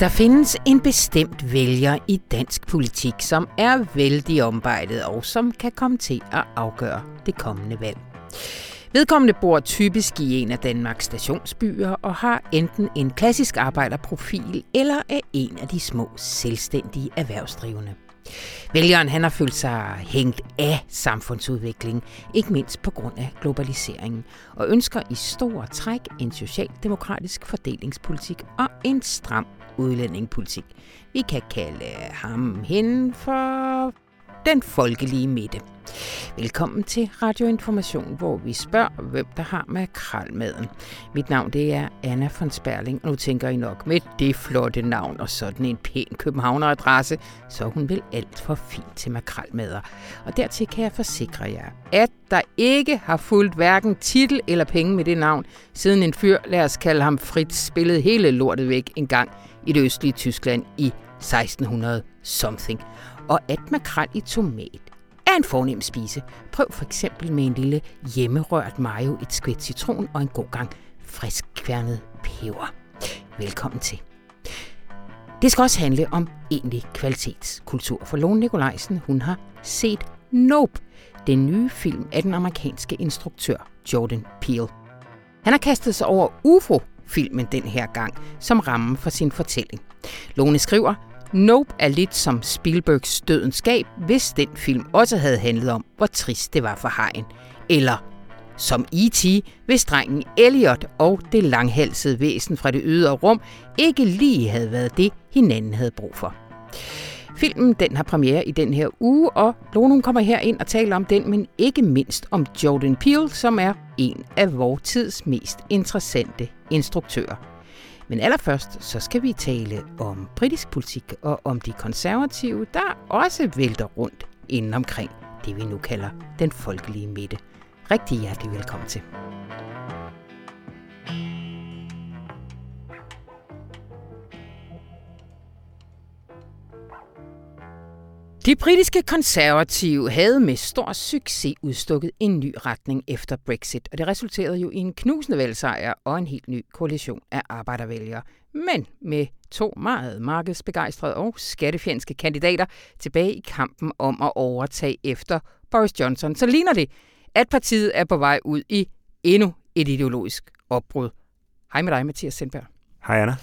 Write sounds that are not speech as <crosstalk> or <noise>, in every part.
Der findes en bestemt vælger i dansk politik, som er vældig ombejdet og som kan komme til at afgøre det kommende valg. Vedkommende bor typisk i en af Danmarks stationsbyer og har enten en klassisk arbejderprofil eller er en af de små selvstændige erhvervsdrivende. Vælgeren han har følt sig hængt af samfundsudviklingen, ikke mindst på grund af globaliseringen, og ønsker i stor træk en socialdemokratisk fordelingspolitik og en stram udlændingepolitik. Vi kan kalde ham hen for den folkelige midte. Velkommen til Radioinformation, hvor vi spørger, hvem der har med kralmaden. Mit navn det er Anna von Sperling, og nu tænker I nok med det flotte navn og sådan en pæn københavneradresse, så er hun vel alt for fin til makralmader. Og dertil kan jeg forsikre jer, at der ikke har fulgt hverken titel eller penge med det navn, siden en fyr, lad os kalde ham Fritz, spillede hele lortet væk en gang i det østlige Tyskland i 1600 something. Og at makrel i tomat er en fornem spise. Prøv for eksempel med en lille hjemmerørt mayo, et skvæt citron og en god gang frisk kværnet peber. Velkommen til. Det skal også handle om egentlig kvalitetskultur, for Lone Nikolajsen, hun har set Nope, den nye film af den amerikanske instruktør Jordan Peele. Han har kastet sig over UFO filmen den her gang, som ramme for sin fortælling. Lone skriver, Nope er lidt som Spielbergs Dødens Skab, hvis den film også havde handlet om, hvor trist det var for hajen. Eller som E.T., hvis drengen Elliot og det langhalsede væsen fra det ydre rum ikke lige havde været det, hinanden havde brug for. Filmen den har premiere i den her uge, og Lone kommer her ind og taler om den, men ikke mindst om Jordan Peele, som er en af vores tids mest interessante instruktører. Men allerførst så skal vi tale om britisk politik og om de konservative, der også vælter rundt inden omkring det, vi nu kalder den folkelige midte. Rigtig hjertelig velkommen til. De britiske konservative havde med stor succes udstukket en ny retning efter Brexit, og det resulterede jo i en knusende valgsejr og en helt ny koalition af arbejdervælgere. Men med to meget markedsbegejstrede og skattefjendske kandidater tilbage i kampen om at overtage efter Boris Johnson, så ligner det, at partiet er på vej ud i endnu et ideologisk opbrud. Hej med dig, Mathias Sindberg. Hej, Anna.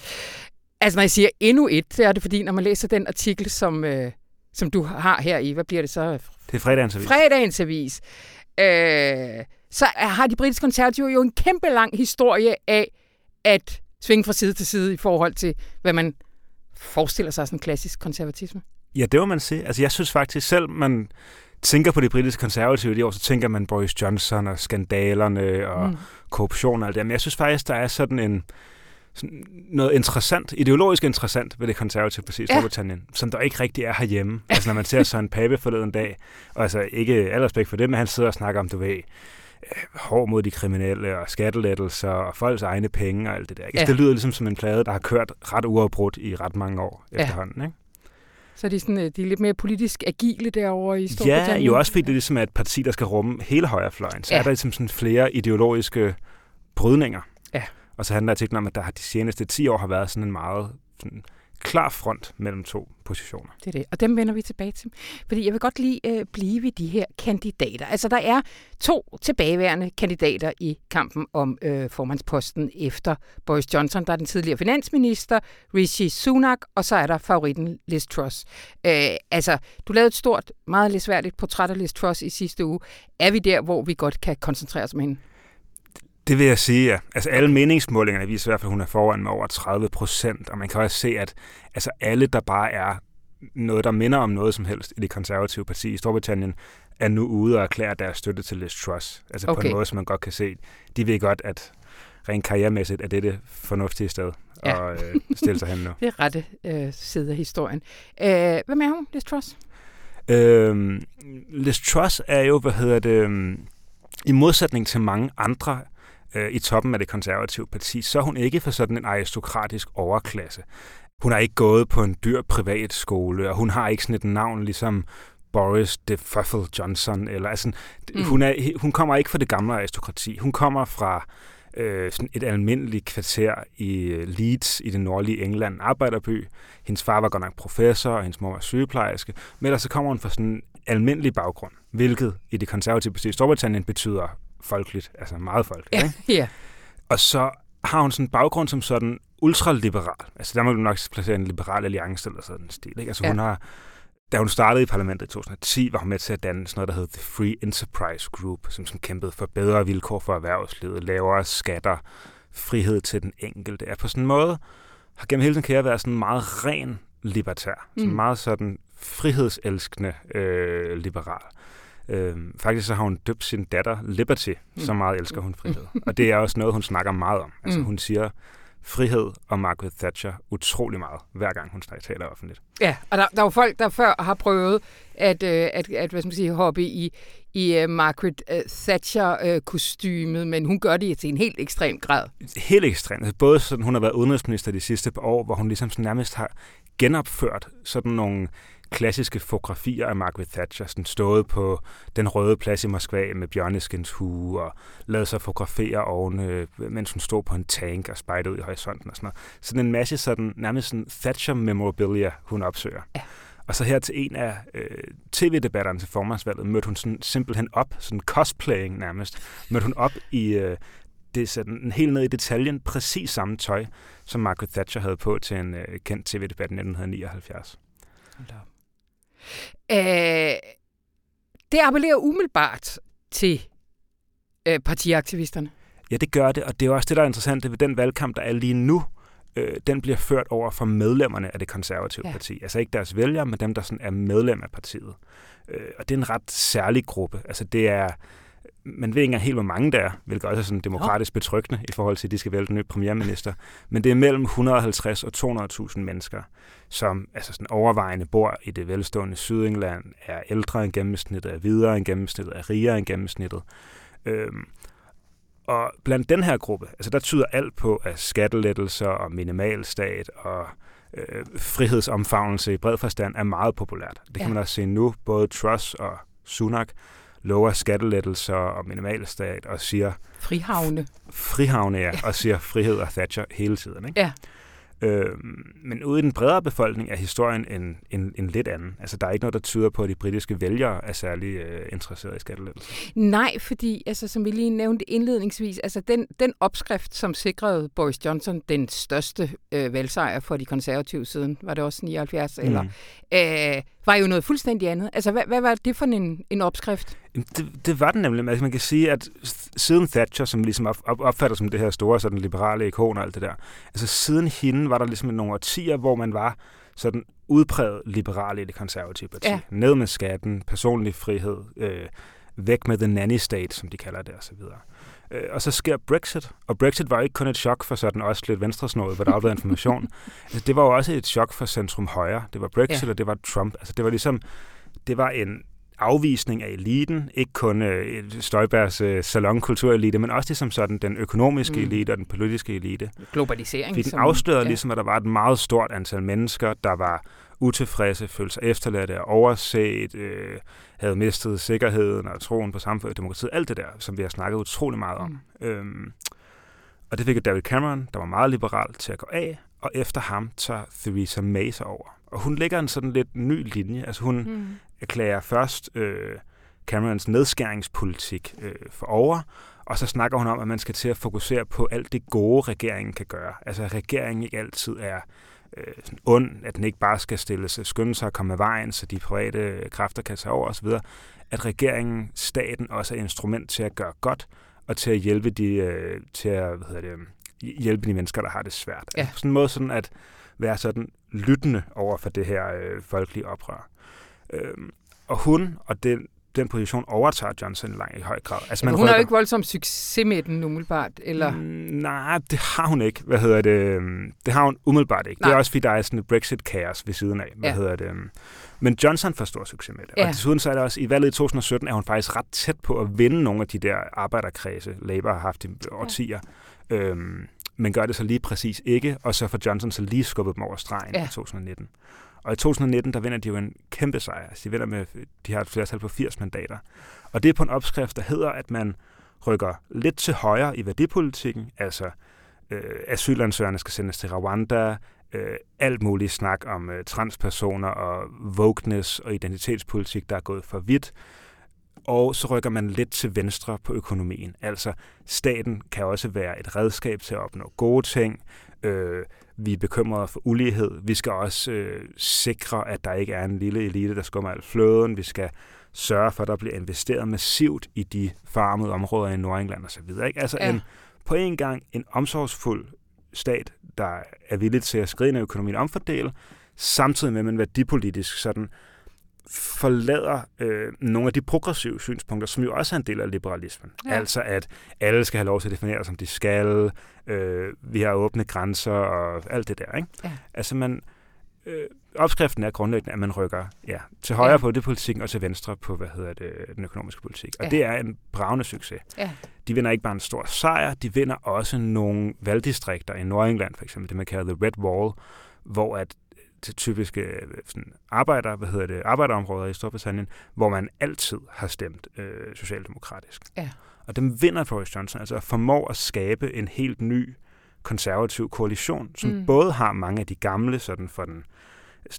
Altså, når jeg siger endnu et, så er det fordi, når man læser den artikel, som... Øh, som du har her i, hvad bliver det så? Det er fredagens avis. Fredagens avis. Øh, så har de britiske konservative jo en kæmpe lang historie af at svinge fra side til side i forhold til, hvad man forestiller sig sådan en klassisk konservatisme. Ja, det må man sige. Altså, jeg synes faktisk selv, man tænker på de britiske konservative de år, så tænker man Boris Johnson og skandalerne og mm. korruption og alt det. Men jeg synes faktisk, der er sådan en noget interessant, ideologisk interessant ved det konservative parti i Storbritannien, ja. som der ikke rigtig er herhjemme. Altså når man ser <laughs> sådan en Pape forleden dag, og altså ikke al respekt for det, men han sidder og snakker om, du ved, øh, hård mod de kriminelle og skattelettelser og folks egne penge og alt det der. Ja. Altså, det lyder ligesom som en plade, der har kørt ret uafbrudt i ret mange år ja. efterhånden. Ikke? Så de er, sådan, øh, de er lidt mere politisk agile derovre i Storbritannien? Ja, jo også fordi det ligesom er et parti, der skal rumme hele højrefløjen. Så ja. er der ligesom sådan flere ideologiske brydninger. Og så handler artiklen om, at der de seneste 10 år har været sådan en meget sådan, klar front mellem to positioner. Det er det, og dem vender vi tilbage til. Fordi jeg vil godt lige øh, blive ved de her kandidater. Altså, der er to tilbageværende kandidater i kampen om øh, formandsposten efter Boris Johnson. Der er den tidligere finansminister, Rishi Sunak, og så er der favoritten Liz Truss. Øh, altså, du lavede et stort, meget læsværdigt portræt af Liz Truss i sidste uge. Er vi der, hvor vi godt kan koncentrere os om hende? Det vil jeg sige, ja. Altså alle meningsmålingerne viser i hvert fald, at hun er foran med over 30 procent, og man kan også se, at altså, alle, der bare er noget, der minder om noget som helst i det konservative parti i Storbritannien, er nu ude og erklære deres støtte til Liz Truss. Altså okay. på en måde, som man godt kan se. De ved godt, at rent karrieremæssigt er det det fornuftige sted ja. at øh, stille sig hen nu. <laughs> det er rette øh, side af historien. Øh, hvem er hun, Liz Truss? Øh, Liz Truss er jo, hvad hedder det, øh, i modsætning til mange andre øh, i toppen af det konservative parti, så er hun ikke for sådan en aristokratisk overklasse. Hun har ikke gået på en dyr privat skole, og hun har ikke sådan et navn ligesom Boris de Fuffle Johnson. Eller, altså, mm. hun, er, hun kommer ikke fra det gamle aristokrati. Hun kommer fra øh, sådan et almindeligt kvarter i øh, Leeds i det nordlige England, en arbejderby. Hendes far var godt nok professor, og hendes mor var sygeplejerske. Men ellers så kommer hun fra sådan en almindelig baggrund, hvilket i det konservative parti i Storbritannien betyder folkeligt, altså meget folkeligt. Ja, ja. Og så har hun sådan en baggrund som sådan ultraliberal. Altså der må du nok placere en liberal alliance eller sådan en stil. Ikke? Altså ja. hun har, da hun startede i parlamentet i 2010, var hun med til at danne sådan noget, der hed The Free Enterprise Group, som, som kæmpede for bedre vilkår for erhvervslivet, lavere skatter, frihed til den enkelte. Er på sådan en måde, har gennem hele sin karriere været sådan meget ren libertær. Mm. Sådan meget sådan frihedselskende øh, liberal. Øhm, faktisk så har hun døbt sin datter Liberty, mm. så meget elsker hun frihed. Og det er også noget, hun snakker meget om. Altså mm. hun siger frihed og Margaret Thatcher utrolig meget, hver gang hun taler offentligt. Ja, og der, der er jo folk, der før har prøvet at, øh, at, at hvad skal man sige, hoppe i, i uh, Margaret uh, Thatcher-kostymet, uh, men hun gør det til en helt ekstrem grad. Helt ekstremt. Altså, både sådan, hun har været udenrigsminister de sidste par år, hvor hun ligesom nærmest har genopført sådan nogle klassiske fotografier af Margaret Thatcher, sådan stået på den røde plads i Moskva med bjørneskins hue og lavet sig fotografere oven, øh, mens hun stod på en tank og spejde ud i horisonten og sådan noget. Sådan en masse sådan, nærmest sådan Thatcher memorabilia, hun opsøger. Ja. Og så her til en af øh, tv-debatterne til formandsvalget, mødte hun sådan simpelthen op, sådan cosplaying nærmest, mødte hun op i øh, det sådan helt ned i detaljen præcis samme tøj, som Margaret Thatcher havde på til en øh, kendt tv-debat i 1979. Øh, det appellerer umiddelbart til øh, partiaktivisterne. Ja, det gør det, og det er også det, der er interessant ved den valgkamp, der er lige nu. Øh, den bliver ført over for medlemmerne af det konservative ja. parti. Altså ikke deres vælgere, men dem, der sådan er medlem af partiet. Øh, og det er en ret særlig gruppe. Altså det er man ved ikke engang helt, hvor mange der er, hvilket også er sådan demokratisk betryggende i forhold til, at de skal vælge den nye premierminister. Men det er mellem 150 og 200.000 mennesker, som altså sådan overvejende bor i det velstående Sydengland, er ældre end gennemsnittet, er videre end gennemsnittet, er rigere end gennemsnittet. Øhm, og blandt den her gruppe, altså der tyder alt på, at skattelettelser og minimalstat og øh, frihedsomfavnelse i bred forstand er meget populært. Det kan ja. man også se nu, både Truss og Sunak lover skattelettelser og minimalstat og siger... Frihavne. Frihavne, ja, og siger frihed og Thatcher hele tiden. Ikke? Ja. Øh, men ude i den bredere befolkning er historien en, en, en lidt anden. Altså, der er ikke noget, der tyder på, at de britiske vælgere er særlig øh, interesserede i skattelettelser. Nej, fordi, altså, som vi lige nævnte indledningsvis, altså, den, den opskrift, som sikrede Boris Johnson den største øh, valgsejr for de konservative siden, var det også 79, mm. eller, øh, var jo noget fuldstændig andet. Altså, hvad, hvad var det for en, en opskrift? Det, det var den nemlig. Altså, man kan sige, at siden Thatcher, som ligesom op, opfatter som det her store sådan liberale ikon og alt det der, altså siden hende var der ligesom nogle årtier, hvor man var sådan udpræget liberale i det konservative parti. Ja. Ned med skatten, personlig frihed, øh, væk med the nanny state, som de kalder det, osv. Øh, og så sker Brexit, og Brexit var ikke kun et chok for sådan også lidt venstresnået, hvor der var information. altså, <laughs> det var jo også et chok for centrum højre. Det var Brexit, ja. og det var Trump. Altså, det var ligesom, det var en afvisning af eliten, ikke kun øh, Støjbergs øh, salonkulturelite, men også ligesom sådan den økonomiske mm. elite og den politiske elite. Globalisering. Fordi den afslørede ja. ligesom, at der var et meget stort antal mennesker, der var utilfredse, følte sig efterladte og overset, øh, havde mistet sikkerheden og troen på samfundet og demokratiet, alt det der, som vi har snakket utrolig meget om. Mm. Øhm, og det fik David Cameron, der var meget liberal, til at gå af, og efter ham tager Theresa May sig over. Og hun lægger en sådan lidt ny linje. Altså hun mm. erklærer først øh, Camerons nedskæringspolitik øh, for over, og så snakker hun om, at man skal til at fokusere på alt det gode, regeringen kan gøre. Altså at regeringen ikke altid er øh, sådan ond, at den ikke bare skal stille sig, skynde sig at komme af vejen, så de private kræfter kan tage over osv., at regeringen, staten også er instrument til at gøre godt, og til at hjælpe de, øh, til at, hvad hedder det, hjælpe de mennesker, der har det svært. Ja. Altså sådan en måde sådan at være sådan lyttende over for det her øh, folkelige oprør. Øh, og hun og den, den position overtager Johnson i, lang, i høj grad. Altså, man hun har jo ikke voldsom succes med den umiddelbart, eller? Mm, nej, det har hun ikke. Hvad hedder det? Det har hun umiddelbart ikke. Nej. Det er også fordi, der er sådan et Brexit-kaos ved siden af. Hvad ja. hedder det? Men Johnson får stor succes med det. Ja. Og desuden så er det også, i valget i 2017 er hun faktisk ret tæt på at vinde nogle af de der arbejderkredse, Labour har haft i årtier. Ja. Øhm, men gør det så lige præcis ikke, og så får Johnson så lige skubbet dem over stregen ja. i 2019. Og i 2019, der vinder de jo en kæmpe sejr. Altså, de vinder med, de har et flertal på 80 mandater. Og det er på en opskrift, der hedder, at man rykker lidt til højre i værdipolitikken, altså øh, asylansøgerne skal sendes til Rwanda, øh, alt muligt snak om øh, transpersoner og wokeness og identitetspolitik, der er gået for vidt. Og så rykker man lidt til venstre på økonomien. Altså, staten kan også være et redskab til at opnå gode ting. Øh, vi er bekymrede for ulighed. Vi skal også øh, sikre, at der ikke er en lille elite, der skummer al fløden. Vi skal sørge for, at der bliver investeret massivt i de farmede områder i Nordengland osv. Altså ja. en, på en gang en omsorgsfuld stat, der er villig til at skride ind i økonomien omfordele, samtidig med, at man værdipolitisk sådan forlader øh, nogle af de progressive synspunkter, som jo også er en del af liberalismen. Ja. Altså at alle skal have lov til at definere, som de skal, øh, vi har åbne grænser og alt det der. Ikke? Ja. Altså man, øh, opskriften er grundlæggende, at man rykker ja, til højre ja. på det politikken og til venstre på hvad hedder det, den økonomiske politik. Og ja. det er en bravende succes. Ja. De vinder ikke bare en stor sejr, de vinder også nogle valgdistrikter i Nordengland, for eksempel det man kalder The Red Wall, hvor at til typiske sådan, arbejder, hvad hedder det, arbejderområder i Storbritannien, hvor man altid har stemt øh, socialdemokratisk. Ja. Og dem vinder Boris Johnson, altså formår at skabe en helt ny konservativ koalition, som mm. både har mange af de gamle, sådan for den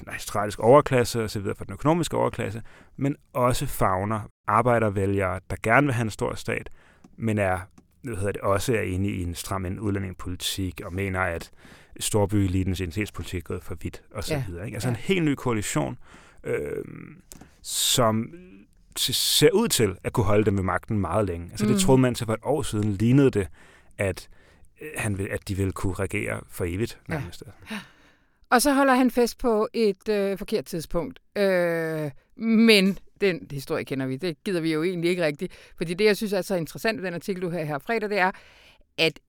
australiske overklasse og så videre, for den økonomiske overklasse, men også fagner arbejdervælgere, der gerne vil have en stor stat, men er hvad hedder det, også er inde i en stram udlændingepolitik og mener, at storbyelitens identitetspolitik er gået for vidt og så ja. videre. Ikke? Altså ja. en helt ny koalition, øh, som ser ud til at kunne holde dem ved magten meget længe. Altså mm. det troede man til for et år siden, lignede det, at, øh, han vil, at de ville kunne regere for evigt nærmest. Ja. Og så holder han fest på et øh, forkert tidspunkt. Øh, men den historie kender vi, det gider vi jo egentlig ikke rigtigt. Fordi det, jeg synes er så interessant ved den artikel, du har her fredag, det er, at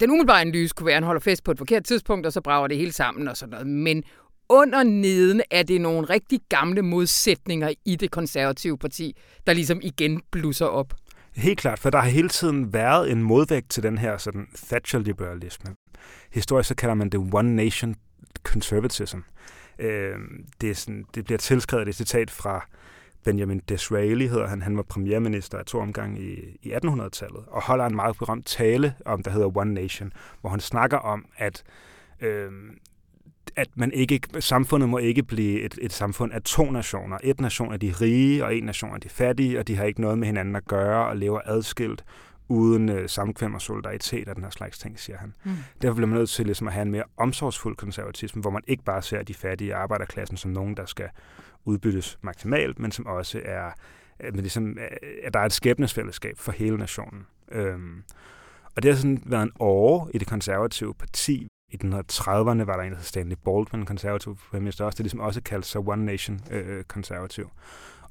den umiddelbare analyse kunne være, at han holder fest på et forkert tidspunkt, og så brager det hele sammen og sådan noget. Men under neden er det nogle rigtig gamle modsætninger i det konservative parti, der ligesom igen blusser op. Helt klart, for der har hele tiden været en modvægt til den her sådan Thatcher-liberalisme. Historisk så kalder man det One Nation Conservatism. Øh, det, er sådan, det bliver tilskrevet et citat fra Benjamin Disraeli, hedder han. Han var premierminister af to omgang i, i 1800-tallet, og holder en meget berømt tale om, der hedder One Nation, hvor han snakker om, at øh, at man ikke, samfundet må ikke blive et, et samfund af to nationer. Et nation af de rige, og en nation af de fattige, og de har ikke noget med hinanden at gøre, og lever adskilt, uden øh, samkvem og solidaritet og den her slags ting, siger han. Mm. Derfor bliver man nødt til ligesom, at have en mere omsorgsfuld konservatisme, hvor man ikke bare ser de fattige arbejderklassen som nogen, der skal udbyttes maksimalt, men som også er, men ligesom, at der er et skæbnesfællesskab for hele nationen. Øhm, og det har sådan været en år i det konservative parti. I 1930'erne var der en, der hed Stanley Baldwin, konservativ premierminister også. Det er ligesom også kaldt sig One Nation øh, konservativ.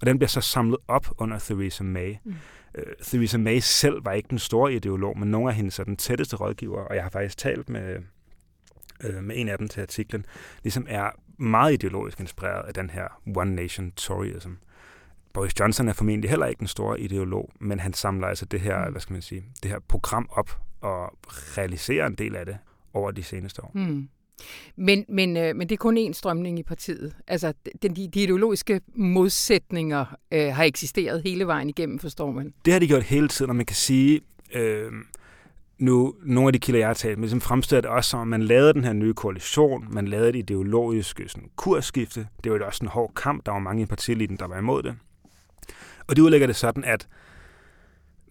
Og den bliver så samlet op under Theresa May. Mm. Uh, Theresa May selv var ikke den store ideolog, men nogle af hendes den tætteste rådgiver, og jeg har faktisk talt med, uh, med en af dem til artiklen, ligesom er meget ideologisk inspireret af den her One Nation Toryism. Boris Johnson er formentlig heller ikke en stor ideolog, men han samler altså det her, mm. hvad skal man sige, det her program op og realiserer en del af det over de seneste år. Mm. Men, men, øh, men det er kun én strømning i partiet. Altså, de, de ideologiske modsætninger øh, har eksisteret hele vejen igennem, forstår man. Det har de gjort hele tiden, og man kan sige, øh, nu, nogle af de kilder, jeg har talt med, som fremstiller det også som, at man lavede den her nye koalition, man lavede et ideologisk sådan, kursskifte. Det var jo også en hård kamp, der var mange i partiliden, der var imod det. Og de udlægger det sådan, at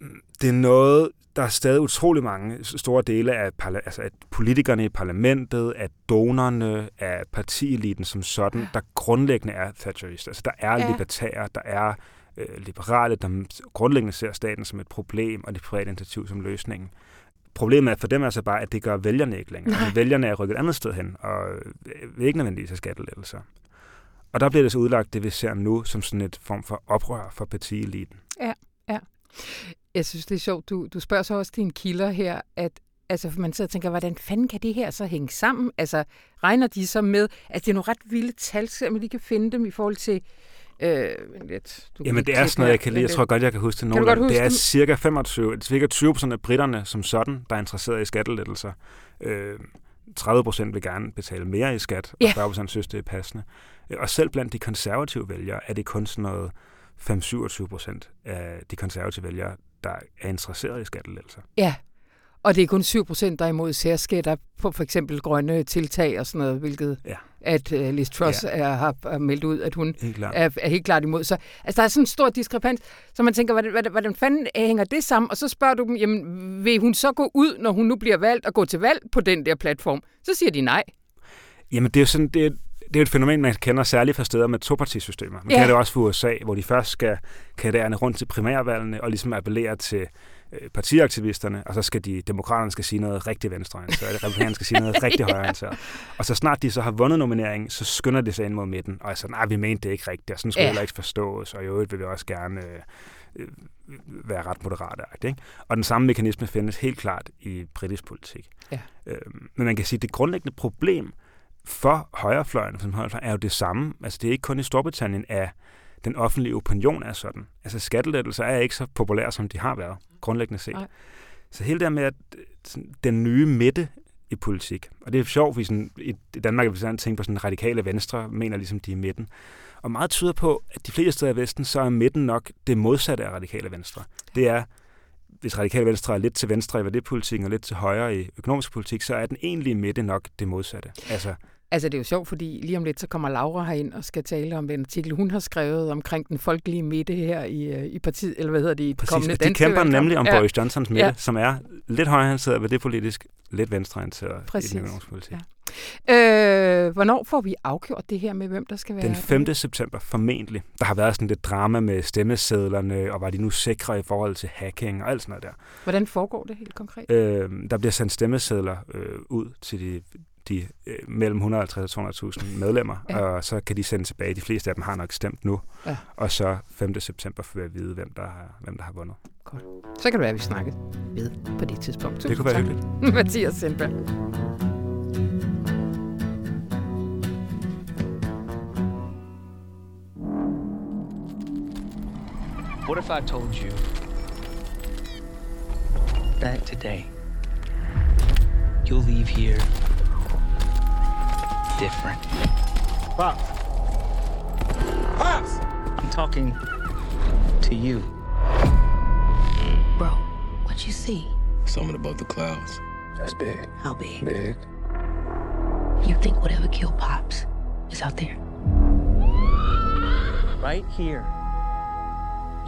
mm, det er noget, der er stadig utrolig mange store dele af, altså at politikerne i parlamentet, af donerne, af partieliten som sådan, der grundlæggende er Thatcherist. Altså der er ja. libertære, der er øh, liberale, der grundlæggende ser staten som et problem, og det private initiativ som løsningen. Problemet er for dem altså bare, at det gør vælgerne ikke længere. Altså, vælgerne er rykket et andet sted hen, og øh, vil ikke nødvendigvis have skattelettelser. Og der bliver det så udlagt, det vi ser nu, som sådan et form for oprør for partieliten. Ja, ja. Jeg synes, det er sjovt. Du, du spørger så også dine kilder her, at altså, man sidder og tænker, hvordan fanden kan det her så hænge sammen? Altså, regner de så med, at det er nogle ret vilde tal, så man lige kan finde dem i forhold til Øh, lidt, du Jamen det er sådan noget, jeg kan lide. Jeg tror godt, jeg kan huske det nogle gange. Det er cirka 25, cirka 20 procent af britterne som sådan, der er interesseret i skattelettelser. Øh, 30 procent vil gerne betale mere i skat, og 40 procent synes, det er passende. Og selv blandt de konservative vælgere er det kun sådan noget 5-27 procent af de konservative vælgere, der er interesseret i skattelettelser. Ja, og det er kun 7 procent, der er imod særskatter på for eksempel grønne tiltag og sådan noget, hvilket ja. at uh, Liz Truss ja. er, har, har meldt ud, at hun helt er, er helt klart imod. Så altså, der er sådan en stor diskrepans, så man tænker, hvordan, hvordan, hvordan fanden hænger det sammen? Og så spørger du dem, jamen, vil hun så gå ud, når hun nu bliver valgt, og gå til valg på den der platform? Så siger de nej. Jamen, det er jo sådan, det det er et fænomen, man kender særligt fra steder med topartisystemer. Man ja. kender det også fra USA, hvor de først skal karriere rundt til primærvalgene og ligesom appellere til øh, partiaktivisterne, og så skal de, demokraterne skal sige noget rigtig venstreorienteret, og republikanerne skal sige noget <laughs> rigtig højreorienteret. Og så snart de så har vundet nomineringen, så skynder de sig ind mod midten, og er sådan, nej, vi mente det ikke rigtigt, og sådan skulle ja. ikke forstås, og i øvrigt vil vi også gerne øh, øh, være ret moderate. Ikke? Og den samme mekanisme findes helt klart i britisk politik. Ja. Øh, men man kan sige, at det grundlæggende problem, for højrefløjen, for højrefløjen, er jo det samme. Altså det er ikke kun i Storbritannien, at den offentlige opinion er sådan. Altså skattelettelser er ikke så populære, som de har været, grundlæggende set. Nej. Så hele det med, at den nye midte i politik, og det er sjovt, fordi sådan, i Danmark er vi sådan tænkt på sådan radikale venstre, mener ligesom, de er midten. Og meget tyder på, at de fleste steder i Vesten, så er midten nok det modsatte af radikale venstre. Det er hvis radikale venstre er lidt til venstre i værdipolitikken og lidt til højre i økonomisk politik, så er den egentlige midte nok det modsatte. Altså, Altså, det er jo sjovt, fordi lige om lidt, så kommer Laura herind og skal tale om den artikel, hun har skrevet omkring den folkelige midte her i, øh, i partiet, eller hvad hedder det, i Præcis, kommende de kæmper valgkamp. nemlig om ja. Boris Johnsons midte, ja. som er lidt højreorienteret ved det politisk, lidt venstreorienteret i den økonomiske politik. Ja. Øh, hvornår får vi afgjort det her med, hvem der skal være Den 5. Det? september, formentlig. Der har været sådan lidt drama med stemmesedlerne, og var de nu sikre i forhold til hacking og alt sådan noget der. Hvordan foregår det helt konkret? Øh, der bliver sendt stemmesedler øh, ud til de de øh, mellem 150 og 200.000 <laughs> medlemmer, ja. og så kan de sende tilbage. De fleste af dem har nok stemt nu, ja. og så 5. september får vi at vide, hvem der har, hvem der har vundet. Godt. Så kan det være, at vi snakker ved på det tidspunkt. Tusind det kunne være tak. hyggeligt. <laughs> Mathias Sindberg. What if I told you that today you'll leave here different. Pops. Pops! I'm talking to you. Bro, what you see? Something above the clouds. That's big. How big? Big. You think whatever killed Pops is out there? Right here,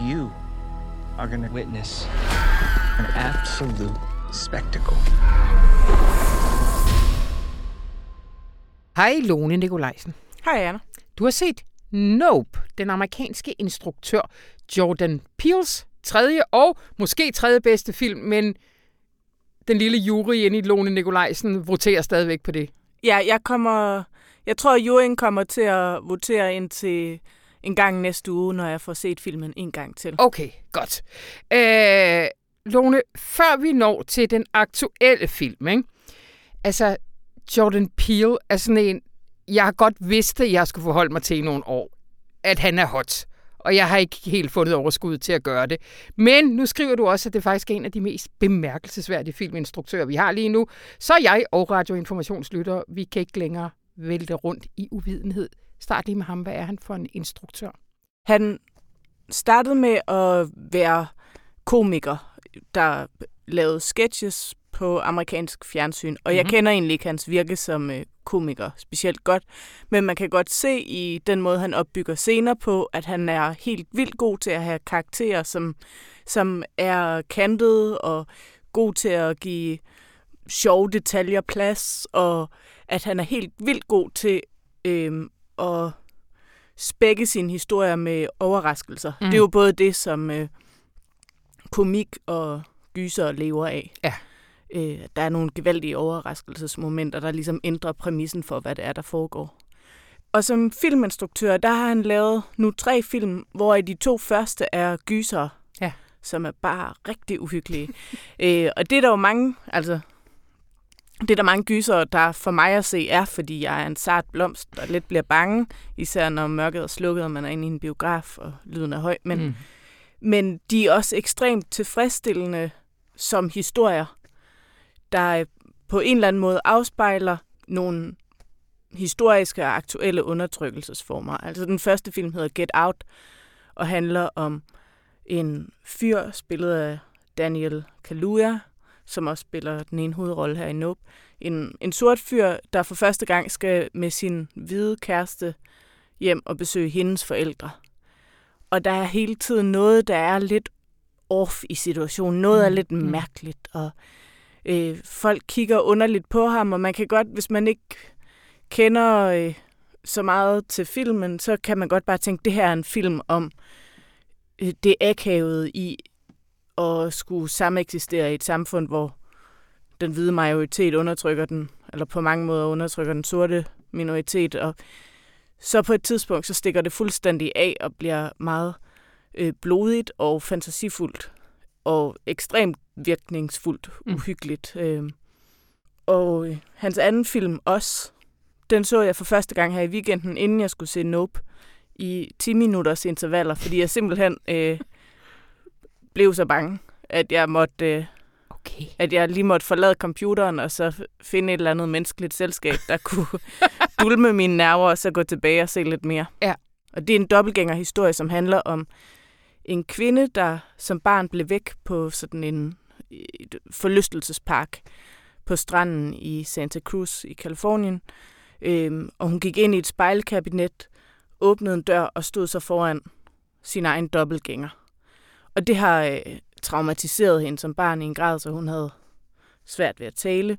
you are gonna witness an absolute spectacle. Hej Lone Nikolajsen. Hej Anna. Du har set Nope, den amerikanske instruktør Jordan Peels tredje og måske tredje bedste film, men den lille jury inde i Lone Nikolajsen voterer stadigvæk på det. Ja, jeg kommer... Jeg tror, at juryen kommer til at votere ind til en gang næste uge, når jeg får set filmen en gang til. Okay, godt. Øh, Lone, før vi når til den aktuelle film, ikke? altså Jordan Peele er sådan en, jeg har godt vidst, at jeg skulle forholde mig til i nogle år, at han er hot. Og jeg har ikke helt fundet overskud til at gøre det. Men nu skriver du også, at det faktisk er en af de mest bemærkelsesværdige filminstruktører, vi har lige nu. Så jeg og radioinformationslytter, vi kan ikke længere vælte rundt i uvidenhed. Start lige med ham. Hvad er han for en instruktør? Han startede med at være komiker, der lavede sketches på amerikansk fjernsyn, og mm-hmm. jeg mhm. kender egentlig ikke hans virke som øh, komiker specielt godt, men man kan godt se i den måde, han opbygger scener på, at han er helt vildt god til at have karakterer, som, som er kantet og god til at give sjove detaljer plads, og at han er helt vildt god til øh, at spække sine historier med overraskelser. Mm. Det er jo både det, som øh, komik og gyser lever af. Ja. Øh, der er nogle gevaldige overraskelsesmomenter, der ligesom ændrer præmissen for, hvad det er, der foregår. Og som filminstruktør, der har han lavet nu tre film, hvor de to første er gyser, ja. som er bare rigtig uhyggelige. <laughs> øh, og det er der jo mange, altså det er der mange gyser, der for mig at se er, fordi jeg er en sart blomst, der lidt bliver bange, især når mørket er slukket, og man er inde i en biograf, og lyden er høj. Men, mm. men de er også ekstremt tilfredsstillende som historier der på en eller anden måde afspejler nogle historiske og aktuelle undertrykkelsesformer. Altså den første film hedder Get Out og handler om en fyr, spillet af Daniel Kaluuya, som også spiller den ene hovedrolle her i Nope. En, en sort fyr, der for første gang skal med sin hvide kæreste hjem og besøge hendes forældre. Og der er hele tiden noget, der er lidt off i situationen. Noget er Mm, lidt mm. mærkeligt, og øh, folk kigger underligt på ham, og man kan godt, hvis man ikke kender øh, så meget til filmen, så kan man godt bare tænke, det her er en film om øh, det akavet i at skulle sameksistere i et samfund, hvor den hvide majoritet undertrykker den, eller på mange måder undertrykker den sorte minoritet, og så på et tidspunkt, så stikker det fuldstændig af og bliver meget øh, blodigt og fantasifuldt og ekstremt virkningsfuldt, Mm. uhyggeligt. Øh. Og øh, hans anden film, Os, den så jeg for første gang her i weekenden, inden jeg skulle se Nope, i 10 minutters intervaller, fordi jeg simpelthen øh, blev så bange, at jeg måtte... Øh, Okay. at jeg lige måtte forlade computeren og så finde et eller andet menneskeligt selskab, der <laughs> kunne dulme mine nerver og så gå tilbage og se lidt mere. Ja. Og det er en dobbeltgængerhistorie, som handler om en kvinde, der som barn blev væk på sådan en et forlystelsespark på stranden i Santa Cruz i Kalifornien. Øhm, og hun gik ind i et spejlkabinet, åbnede en dør og stod så foran sin egen dobbeltgænger. Og det har øh, traumatiseret hende som barn i en grad, så hun havde svært ved at tale.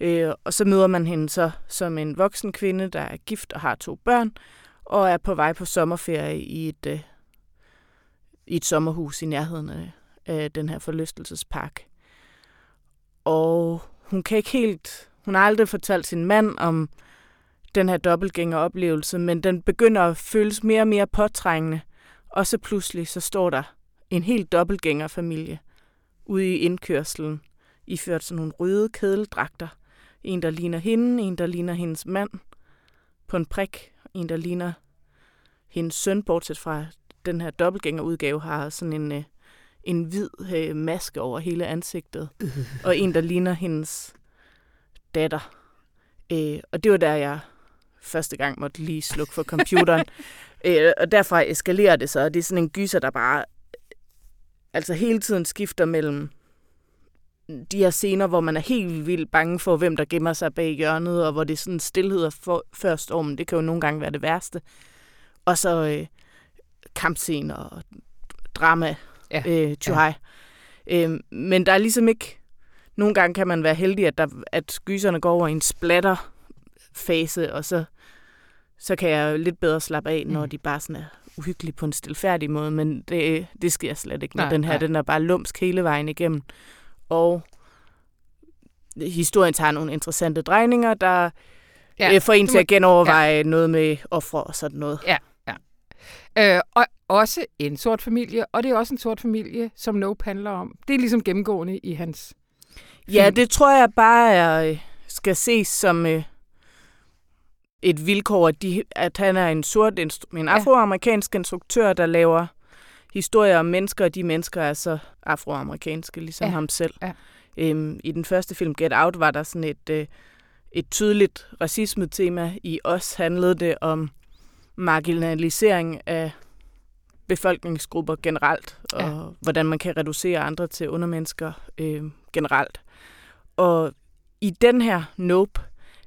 Øh, og så møder man hende så som en voksen kvinde, der er gift og har to børn, og er på vej på sommerferie i et, øh, i et sommerhus i nærheden af, af den her forlystelsespark. Og hun kan ikke helt... Hun har aldrig fortalt sin mand om den her dobbeltgængeroplevelse, men den begynder at føles mere og mere påtrængende. Og så pludselig så står der en helt dobbeltgængerfamilie ude i indkørselen, iført sådan nogle røde kædeldragter. En, der ligner hende, en, der ligner hendes mand på en prik, en, der ligner hendes søn, bortset fra den her dobbeltgængerudgave har sådan en, øh, en hvid øh, maske over hele ansigtet, <laughs> og en, der ligner hendes datter. Øh, og det var der, jeg første gang måtte lige slukke for computeren. <laughs> øh, og derfra eskalerer det så, og det er sådan en gyser, der bare altså hele tiden skifter mellem de her scener, hvor man er helt vildt bange for, hvem der gemmer sig bag hjørnet, og hvor det er sådan stillhed er for, før stormen. Det kan jo nogle gange være det værste. Og så øh, kampscener og drama, Ja. øh, tjuhaj. Ja. Øh, men der er ligesom ikke... Nogle gange kan man være heldig, at, der, at gyserne går over i en splatter-fase, og så, så kan jeg lidt bedre slappe af, når Mm. de bare sådan er uhyggelige på en stilfærdig måde, men det, det sker slet ikke. Når Nej, den her, nej. den er bare lumsk hele vejen igennem. Og historien tager nogle interessante drejninger, der Ja, ja, får en til må- at genoverveje ja. noget med ofre og sådan noget. Øh, og også en sort familie, og det er også en sort familie, som Nope handler om. Det er ligesom gennemgående i hans Ja, film. det tror jeg bare er, øh, skal ses som øh, et vilkår, at, de, at han er en sort, en afroamerikansk instruktør, der laver historier om mennesker, og de mennesker er så afroamerikanske, ligesom Ja, ham selv. ja. Øhm, I den første film, Get Out, var der sådan et, øh, et tydeligt racisme-tema. I os handlede det om marginalisering af befolkningsgrupper generelt, og Ja. hvordan man kan reducere andre til undermennesker øh, generelt. Og i den her Nope,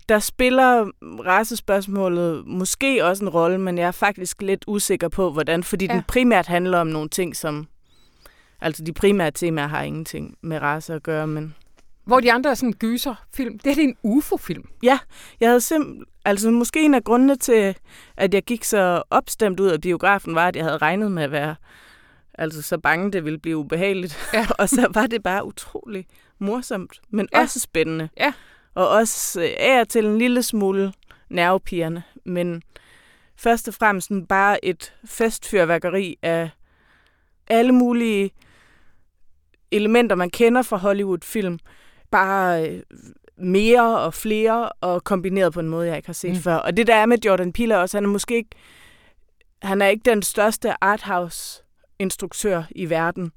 der spiller racespørgsmålet måske også en rolle, men jeg er faktisk lidt usikker på, hvordan, fordi ja. Ja. den primært handler om nogle ting, som... Altså, de primære temaer har ingenting med race at gøre, men... Hvor de andre er sådan en gyserfilm. Det her det er en UFO-film. Jeg havde simpelthen... Altså, måske en af grundene til, at jeg gik så opstemt ud af biografen, var, at jeg havde regnet med at være altså så bange, det ville blive ubehageligt. Ja. <laughs> og så var det bare utrolig morsomt, men Ja. ja. også spændende. Ja. Og også øh, af og til en lille smule nervepirrende, men først og fremmest bare et festfyrværkeri af alle mulige elementer, man kender fra Hollywood-film. Bare øh, mere og flere, og kombineret på en måde, jeg ikke har set mm. før. Og det der er med Jordan Peele også, han er måske ikke, han er ikke den største arthouse-instruktør i verden,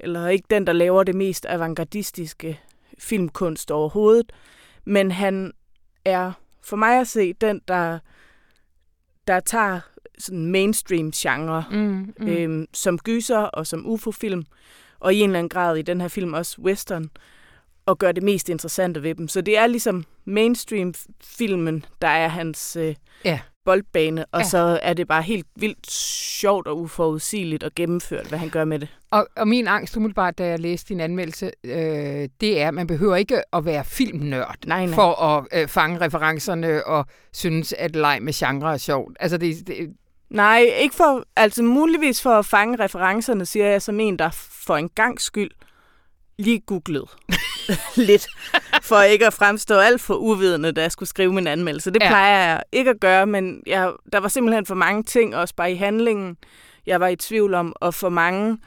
eller ikke den, der laver det mest avantgardistiske filmkunst overhovedet, men han er for mig at se den, der, der tager sådan mainstream genre, Mm, mm. øhm, som gyser og som UFO-film, og i en eller anden grad i den her film også western, og gør det mest interessante ved dem. Så det er ligesom mainstream-filmen, der er hans øh, Ja. Boldbane, og Ja. så er det bare helt vildt sjovt og uforudsigeligt og gennemført, hvad han gør med det. Og, og min angst umiddelbart, da jeg læste din anmeldelse, øh, det er, at man behøver ikke at være filmnørd Nej, nej. for at øh, fange referencerne og synes, at leg med genre er sjovt. Altså, det, det, Nej, ikke for, altså muligvis for at fange referencerne, siger jeg som en, der for en gang skyld lige googlede <laughs> lidt, for ikke at fremstå alt for uvidende, da jeg skulle skrive min anmeldelse. Det Ja. plejer jeg ikke at gøre, men jeg, der var simpelthen for mange ting, også bare i handlingen, jeg var i tvivl om, og for mange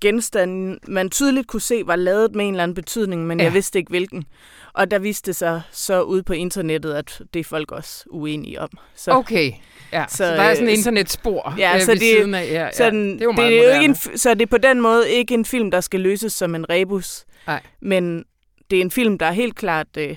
genstande, man tydeligt kunne se, var lavet med en eller anden betydning, men Ja. jeg vidste ikke hvilken. Og der viste det sig så ude på internettet, at det er folk også uenige om. Så, okay. Ja, så, Så, der er sådan et øh, internetspor ja, øh, så det- siden af. Ja, Så, ja. det er jo meget det er jo moderne. ikke en, så det er på den måde ikke en film, der skal løses som en rebus. Nej. Men det er en film, der helt klart øh,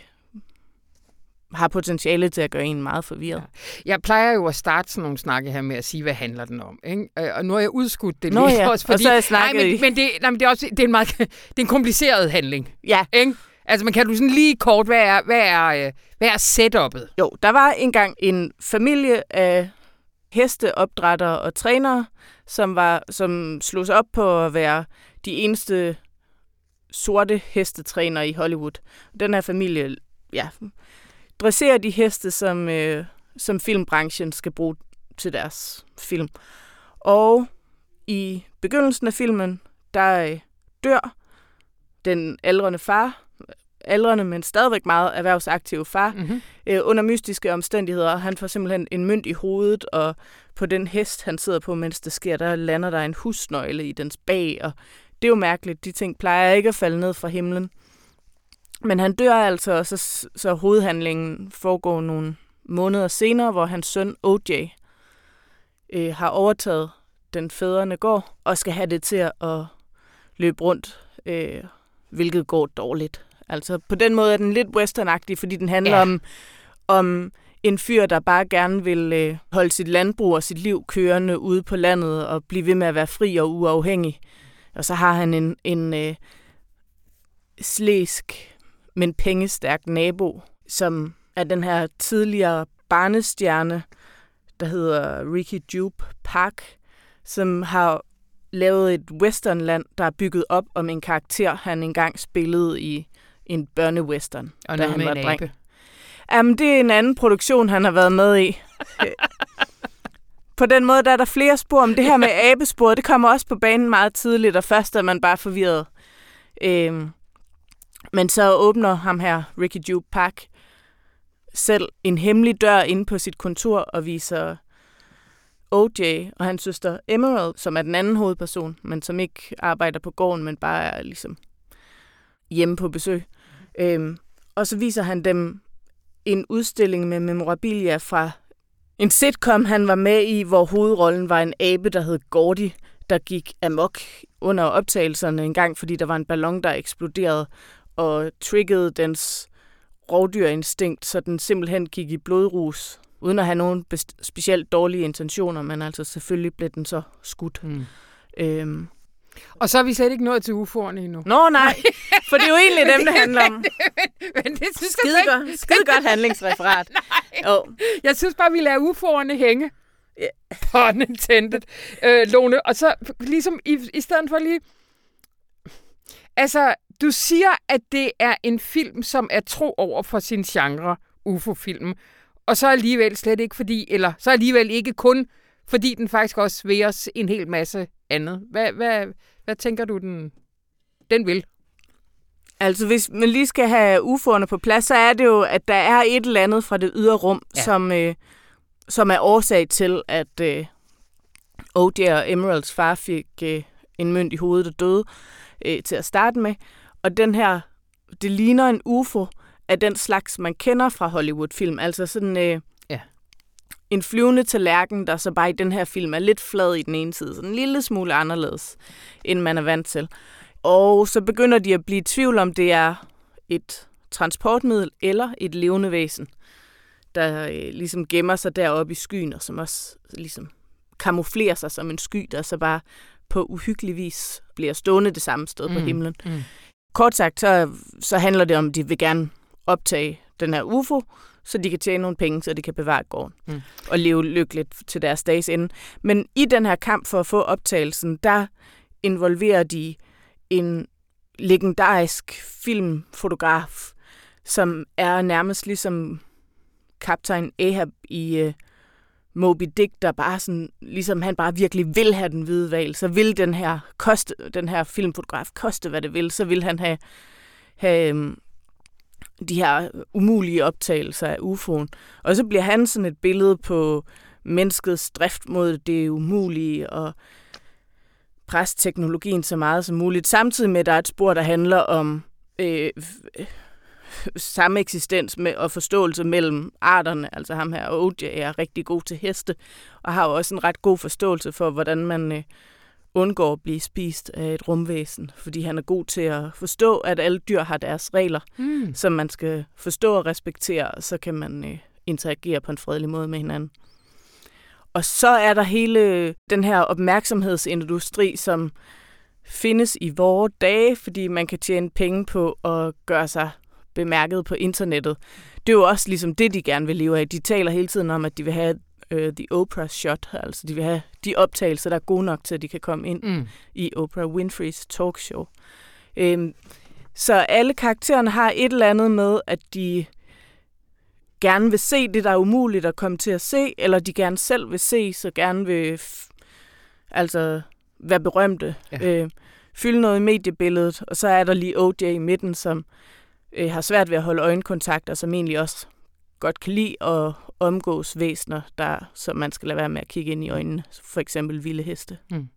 har potentiale til at gøre en meget forvirret. Jeg plejer jo at starte sådan nogle snakke her med at sige, hvad handler den om. Ikke? Øh, Og nu har jeg udskudt det Nå lidt ja, <laughs> også, og fordi... så har jeg nej, snakket men, men, det, nej, men det er også det er en, meget, <laughs> det er en kompliceret handling. Ja, Ikke? Altså, man kan du sådan lige kort, hvad er, hvad er, øh, hvad er setup'et? jo, der var engang en familie af hesteopdrættere og trænere, som, var, som slog sig op på at være de eneste sorte hestetrænere i Hollywood. Den her familie ja, dresserer de heste, som, øh, som filmbranchen skal bruge til deres film. Og i begyndelsen af filmen, der øh, dør den aldrende far, aldrende, men stadigvæk meget erhvervsaktive far, Mm-hmm. øh, under mystiske omstændigheder. Han får simpelthen en mønt i hovedet, og på den hest, han sidder på, mens det sker, der lander der en husnøgle i dens bag, og det er jo mærkeligt. De ting plejer ikke at falde ned fra himlen. Men han dør altså, og så, så hovedhandlingen foregår nogle måneder senere, hvor hans søn OJ øh, har overtaget den fædrene går, og skal have det til at løbe rundt, øh, hvilket går dårligt. Altså på den måde er den lidt westernagtig, fordi den handler Ja. om, om en fyr, der bare gerne vil øh, holde sit landbrug og sit liv kørende ude på landet og blive ved med at være fri og uafhængig. Og så har han en, en øh, slæsk, men pengestærk nabo, som er den her tidligere barnestjerne, der hedder Ricky Jupe Park, som har lavet et westernland, der er bygget op om en karakter, han engang spillede i en børnewestern, Og da han var en dreng. abe. Jamen, det er en anden produktion, han har været med i. <laughs> på den måde, der er der flere spor. Men det her med abesporet, det kommer også på banen meget tidligt, og først er man bare forvirret. Øhm, men så åbner ham her, Ricky Jupe Park, selv en hemmelig dør inde på sit kontor og viser OJ og hans søster Emerald, som er den anden hovedperson, men som ikke arbejder på gården, men bare er ligesom hjemme på besøg. Øhm, og så viser han dem en udstilling med memorabilia fra en sitcom, han var med i, hvor hovedrollen var en abe, der hed Gordy, der gik amok under optagelserne en gang, fordi der var en ballon, der eksploderede og triggede dens rovdyrinstinkt, så den simpelthen gik i blodrus, uden at have nogen specielt dårlige intentioner, men altså selvfølgelig blev den så skudt. Mm. Øhm. Og så er vi slet ikke nået til UFO'erne endnu. Nå nej, for det er jo egentlig <laughs> dem, det handler om. Men det synes Skide jeg, godt, skide godt handlingsreferat. <laughs> Jo, jeg synes bare, vi lader UFO'erne hænge. Ja. <laughs> Pun intended. Øh, Lone, og så ligesom i, i stedet for lige... Altså, du siger, at det er en film, som er tro over for sin genre, UFO-film. Og så alligevel slet ikke fordi, eller så alligevel ikke kun, fordi den faktisk også vil os en hel masse andet. Hvad, hvad, hvad tænker du, den, den vil? Altså, hvis man lige skal have UFO'erne på plads, så er det jo, at der er et eller andet fra det ydre rum, ja. som, øh, som er årsag til, at øh, OJ og Emeralds far fik øh, en mønt i hovedet og døde øh, til at starte med. Og den her, det ligner en UFO af den slags, man kender fra Hollywood-film. Altså sådan øh, Ja. en flyvende tallerken, der så bare i den her film er lidt flad i den ene side. Sådan en lille smule anderledes, end man er vant til. Og så begynder de at blive i tvivl om, det er et transportmiddel eller et levende væsen, der øh, ligesom gemmer sig deroppe i skyen, og som også ligesom kamuflerer sig som en sky, der så bare på uhyggelig vis bliver stående det samme sted mm. på himlen. Mm. Kort sagt, så, så handler det om, at de vil gerne optage den her UFO, så de kan tjene nogle penge, så de kan bevare gården mm. og leve lykkeligt til deres dages ende. Men i den her kamp for at få optagelsen, der involverer de en legendarisk filmfotograf, som er nærmest ligesom kaptajn Ahab i uh, Moby Dick, der bare sådan, ligesom han bare virkelig vil have den hvide val, så vil den her, koste, den her filmfotograf koste, hvad det vil, så vil han have, have øhm, de her umulige optagelser af UFO'en. Og så bliver han sådan et billede på menneskets drift mod det umulige, og presse teknologien så meget som muligt, samtidig med, at der er et spor, der handler om øh, samme eksistens med, og forståelse mellem arterne. Altså ham her, OJ, er rigtig god til heste, og har jo også en ret god forståelse for, hvordan man øh, undgår at blive spist af et rumvæsen, fordi han er god til at forstå, at alle dyr har deres regler, mm. som man skal forstå og respektere, og så kan man øh, interagere på en fredelig måde med hinanden. Og så er der hele den her opmærksomhedsindustri, som findes i vore dage, fordi man kan tjene penge på at gøre sig bemærket på internettet. Det er jo også ligesom det, de gerne vil leve af. De taler hele tiden om, at de vil have uh, the Oprah shot, altså de vil have de optagelser, der er gode nok til, at de kan komme ind mm. i Oprah Winfreys talkshow. Um, så alle karaktererne har et eller andet med, at de gerne vil se det, der er umuligt at komme til at se, eller de gerne selv vil se, så gerne vil altså være berømte, ja. øh, fylde noget i mediebilledet, og så er der lige OJ i midten, som øh, har svært ved at holde øjenkontakt, og som egentlig også godt kan lide at omgås væsner, der, som man skal lade være med at kigge ind i øjnene, for eksempel vilde heste. Mm.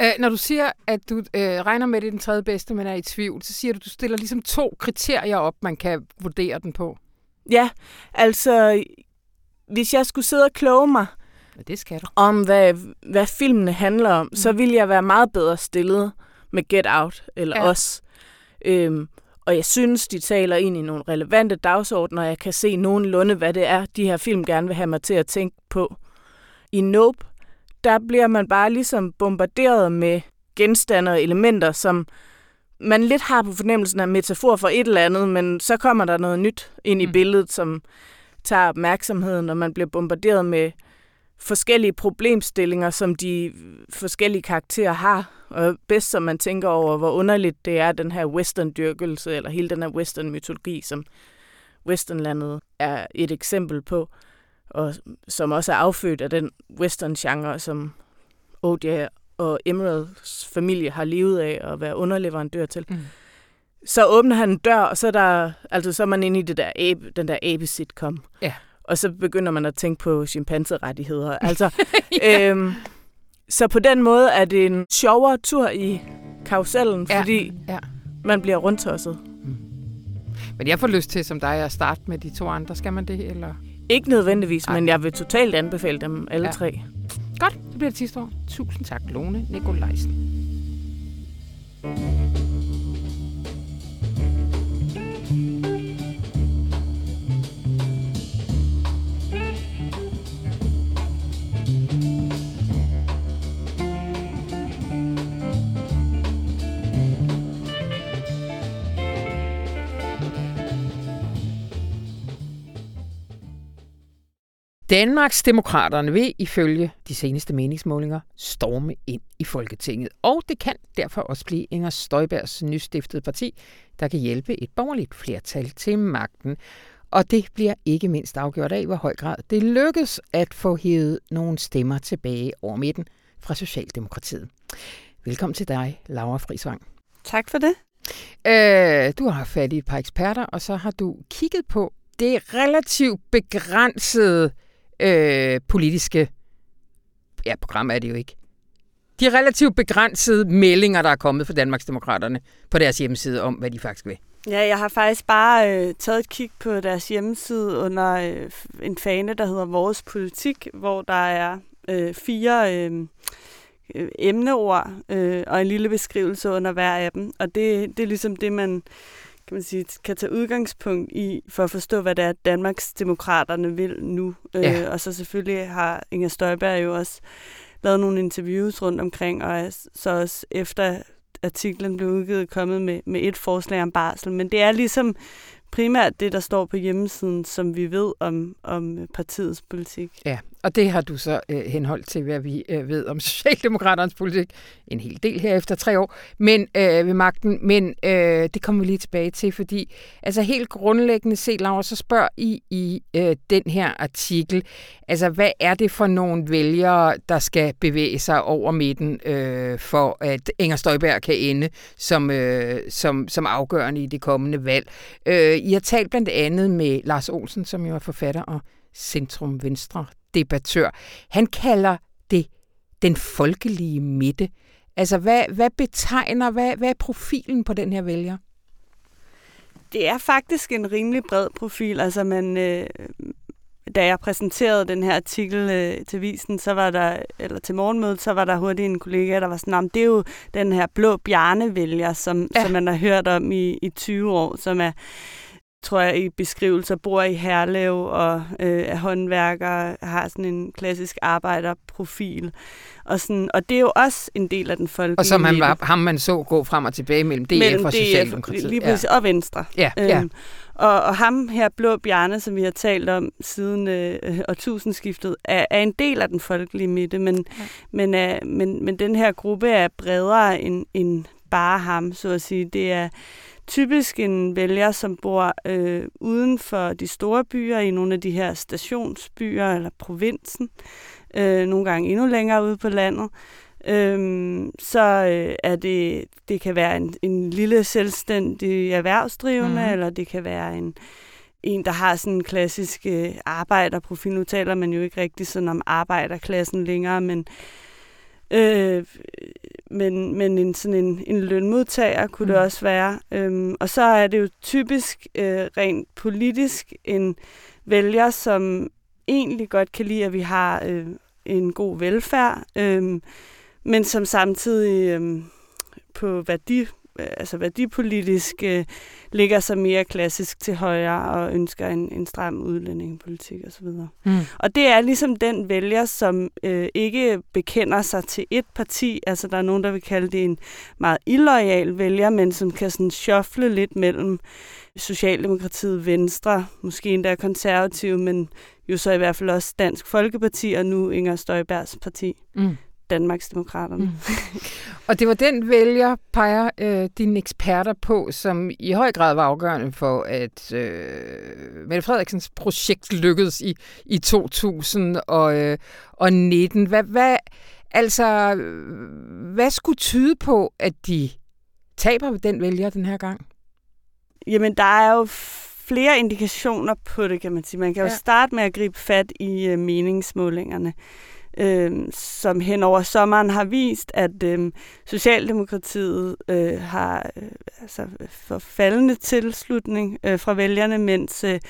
Øh, når du siger, at du øh, regner med, at det er den tredje bedste, men er i tvivl, så siger du, at du stiller ligesom to kriterier op, man kan vurdere den på. Ja, altså, hvis jeg skulle sidde og kloge mig ja, det skal du. om, hvad, hvad filmene handler om, mm. så ville jeg være meget bedre stillet med Get Out eller ja. Os. Øhm, og jeg synes, de taler ind i nogle relevante dagsordner, og jeg kan se nogenlunde, hvad det er, de her film gerne vil have mig til at tænke på. I Nope, der bliver man bare ligesom bombarderet med genstande og elementer, som man lidt har på fornemmelsen af metafor for et eller andet, men så kommer der noget nyt ind i mm. billedet, som tager opmærksomheden, og man bliver bombarderet med forskellige problemstillinger, som de forskellige karakterer har. Og bedst som man tænker over, hvor underligt det er, den her western-dyrkelse, eller hele den her western-mytologi, som westernlandet er et eksempel på, og som også er affødt af den western-genre, som O.J og Emeralds familie har levet af at være underleverandør til. Mm. Så åbner han en dør, og så er, der, altså, så er man inde i det der abe, den der abe-sitcom. Ja. Og så begynder man at tænke på chimpanserettigheder. Altså, <laughs> ja. øhm, så på den måde er det en sjovere tur i karusellen, ja. fordi ja. man bliver rundtosset. Mm. Men jeg får lyst til, som dig, at starte med de to andre. Skal man det, eller? Ikke nødvendigvis, Ej. men jeg vil totalt anbefale dem alle ja. tre. Godt, det bliver det sidste år. Tusind tak, Lone Nikolajsen. Danmarks Demokraterne vil ifølge de seneste meningsmålinger storme ind i Folketinget. Og det kan derfor også blive Inger Støjbergs nystiftede parti, der kan hjælpe et borgerligt flertal til magten. Og det bliver ikke mindst afgjort af, hvor høj grad det lykkes at få hævet nogle stemmer tilbage over midten fra Socialdemokratiet. Velkommen til dig, Laura Frisvang. Tak for det. Øh, du har fat i et par eksperter, og så har du kigget på det relativt begrænsede øh, politiske ja, program er det jo ikke. De relativt begrænsede meldinger, der er kommet fra Danmarksdemokraterne på deres hjemmeside om, hvad de faktisk vil. Ja, jeg har faktisk bare øh, taget et kig på deres hjemmeside under øh, en fane, der hedder Vores Politik, hvor der er øh, fire øh, øh emneord øh, og en lille beskrivelse under hver af dem. Og det, det er ligesom det, man kan man sige, kan tage udgangspunkt i, for at forstå, hvad det er, Danmarks demokraterne vil nu. Øh, ja. Øh, og så selvfølgelig har Inger Støjberg jo også lavet nogle interviews rundt omkring, og er så også efter artiklen blev udgivet kommet med, med et forslag om barsel. Men det er ligesom primært det, der står på hjemmesiden, som vi ved om, om partiets politik. Ja, og det har du så øh, henholdt til, hvad vi øh, ved om Socialdemokraternes politik. En hel del her efter tre år men øh, ved magten. Men øh, det kommer vi lige tilbage til, fordi altså helt grundlæggende set, Laura, så spørger I i øh, den her artikel, altså hvad er det for nogle vælgere, der skal bevæge sig over midten, øh, for at Inger Støjberg kan ende som, øh, som, som afgørende i det kommende valg? Øh, I har talt blandt andet med Lars Olsen, som jo er forfatter og Centrum Venstre debattør. Han kalder det den folkelige midte. Altså, hvad, hvad betegner, hvad, hvad er profilen på den her vælger? Det er faktisk en rimelig bred profil. Altså, man, øh, da jeg præsenterede den her artikel øh, til visen, så var der, eller til morgenmødet, så var der hurtigt en kollega, der var sådan, det er jo den her blå bjarnevælger, som, ja. som man har hørt om i, i 20 år, som er tror jeg, i beskrivelser, bor i Herlev og øh, er håndværker, har sådan en klassisk arbejderprofil. Og, sådan, og det er jo også en del af den folkelige Og som han var, ham man så gå frem og tilbage mellem DF mellem og Socialdemokratiet. Lige præcis, ja. og Venstre. Ja, ja. Øhm, og, og ham her, Blå Bjarne, som vi har talt om siden øh, årtusindskiftet, er, er en del af den folkelige midte, men, ja. men, er, men, men den her gruppe er bredere end, end bare ham, så at sige. Det er typisk en vælger, som bor øh, uden for de store byer, i nogle af de her stationsbyer eller provinsen, øh, nogle gange endnu længere ude på landet. Øhm, så øh, er det, det kan være en, en lille selvstændig erhvervsdrivende, mm. eller det kan være en, en, der har sådan en klassisk øh, arbejderprofil. Nu taler man jo ikke rigtig sådan om arbejderklassen længere, men Øh, men, men en, sådan en, en lønmodtager kunne mm. det også være. Øhm, og så er det jo typisk øh, rent politisk en vælger, som egentlig godt kan lide, at vi har øh, en god velfærd, øh, men som samtidig øh, på værdi altså værdipolitisk øh, ligger sig mere klassisk til højre og ønsker en, en stram udlændingepolitik osv. Mm. Og det er ligesom den vælger, som øh, ikke bekender sig til et parti. Altså der er nogen, der vil kalde det en meget illoyal vælger, men som kan sådan shuffle lidt mellem Socialdemokratiet, Venstre, måske endda konservative, men jo så i hvert fald også Dansk Folkeparti og nu Inger Støjbergs parti. Mm. Danmarksdemokraterne. Mm. og det var den vælger, peger øh, dine eksperter på, som i høj grad var afgørende for, at øh, Mette Frederiksens projekt lykkedes i, i 2019. Hvad, hvad, altså, hvad skulle tyde på, at de taber den vælger den her gang? Jamen, der er jo flere indikationer på det, kan man sige. Man kan jo ja. starte med at gribe fat i øh, meningsmålingerne øh, som hen over sommeren har vist, at øh, Socialdemokratiet øh, har øh, altså, forfaldende tilslutning øh, fra vælgerne, mens øh,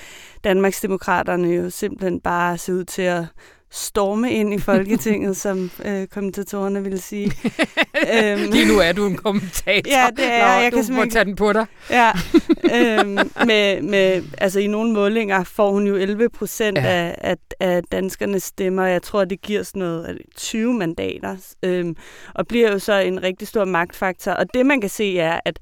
Danmarksdemokraterne jo simpelthen bare ser ud til at storme ind i Folketinget, som øh, kommentatorerne ville sige. <laughs> øhm, Lige nu er du en kommentator. Ja, det er Nå, jeg. Du kan må tage den på dig. Ja, <laughs> øhm, med, med, altså i nogle målinger får hun jo 11 procent ja. af, af, af danskernes stemmer. Jeg tror, det giver sådan noget 20 mandater, øhm, og bliver jo så en rigtig stor magtfaktor. Og det man kan se er, at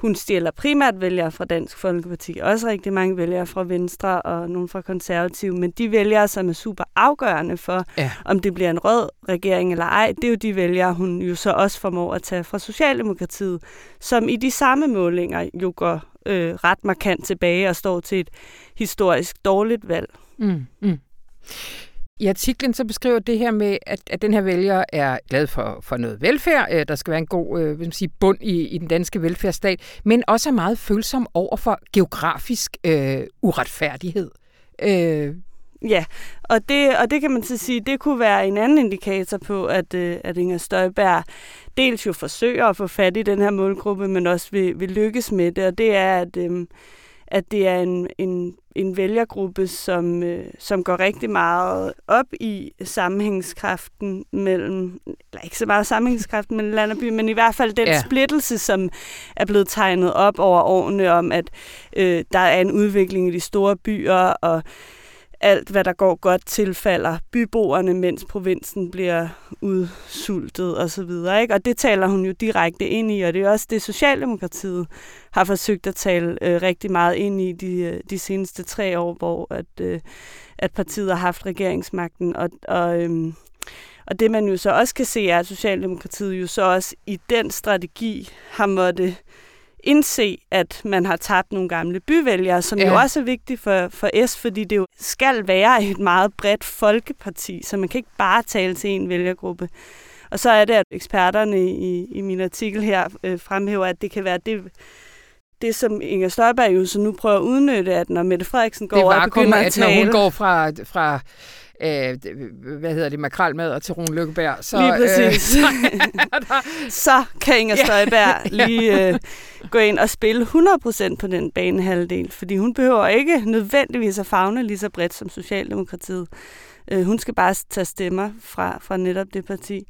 hun stjæler primært vælgere fra Dansk Folkeparti, også rigtig mange vælgere fra Venstre og nogle fra Konservative, men de vælgere, som er super afgørende for, ja. om det bliver en rød regering eller ej, det er jo de vælgere, hun jo så også formår at tage fra Socialdemokratiet, som i de samme målinger jo går øh, ret markant tilbage og står til et historisk dårligt valg. Mm, mm. I artiklen så beskriver det her med, at, at den her vælger er glad for, for noget velfærd. Øh, der skal være en god øh, man sige, bund i, i den danske velfærdsstat, men også er meget følsom over for geografisk øh, uretfærdighed. Øh, Ja, og det, og det kan man så sige, det kunne være en anden indikator på, at, øh, at Inger Støjberg dels jo forsøger at få fat i den her målgruppe, men også vil, vil lykkes med det, og det er, at, øh, at det er en, en, en vælgergruppe, som, øh, som går rigtig meget op i sammenhængskraften mellem, eller ikke så meget sammenhængskraften mellem land og by, men i hvert fald den ja. splittelse, som er blevet tegnet op over årene om, at øh, der er en udvikling i de store byer, og alt, hvad der går godt, tilfalder byboerne, mens provinsen bliver udsultet osv. Og, så videre, ikke? og det taler hun jo direkte ind i, og det er også det, Socialdemokratiet har forsøgt at tale øh, rigtig meget ind i de, øh, de seneste tre år, hvor at, øh, at partiet har haft regeringsmagten. Og, og, øh, og det man jo så også kan se, er, at Socialdemokratiet jo så også i den strategi har måttet indse, at man har tabt nogle gamle byvælgere, som ja. jo også er vigtigt for, for S, fordi det jo skal være et meget bredt folkeparti, så man kan ikke bare tale til en vælgergruppe. Og så er det, at eksperterne i, i min artikel her øh, fremhæver, at det kan være det, det, som Inger Støjberg jo så nu prøver at udnytte, at når Mette Frederiksen går over og begynder at tale... når hun går fra, fra øh, hvad hedder det, makralmad til Rune Lykkeberg. Så, lige præcis. Øh, <laughs> så kan Inger Støjberg <laughs> ja. lige øh, gå ind og spille 100% på den banehalvdel, fordi hun behøver ikke nødvendigvis at fagne lige så bredt som Socialdemokratiet. Øh, hun skal bare tage stemmer fra, fra netop det parti.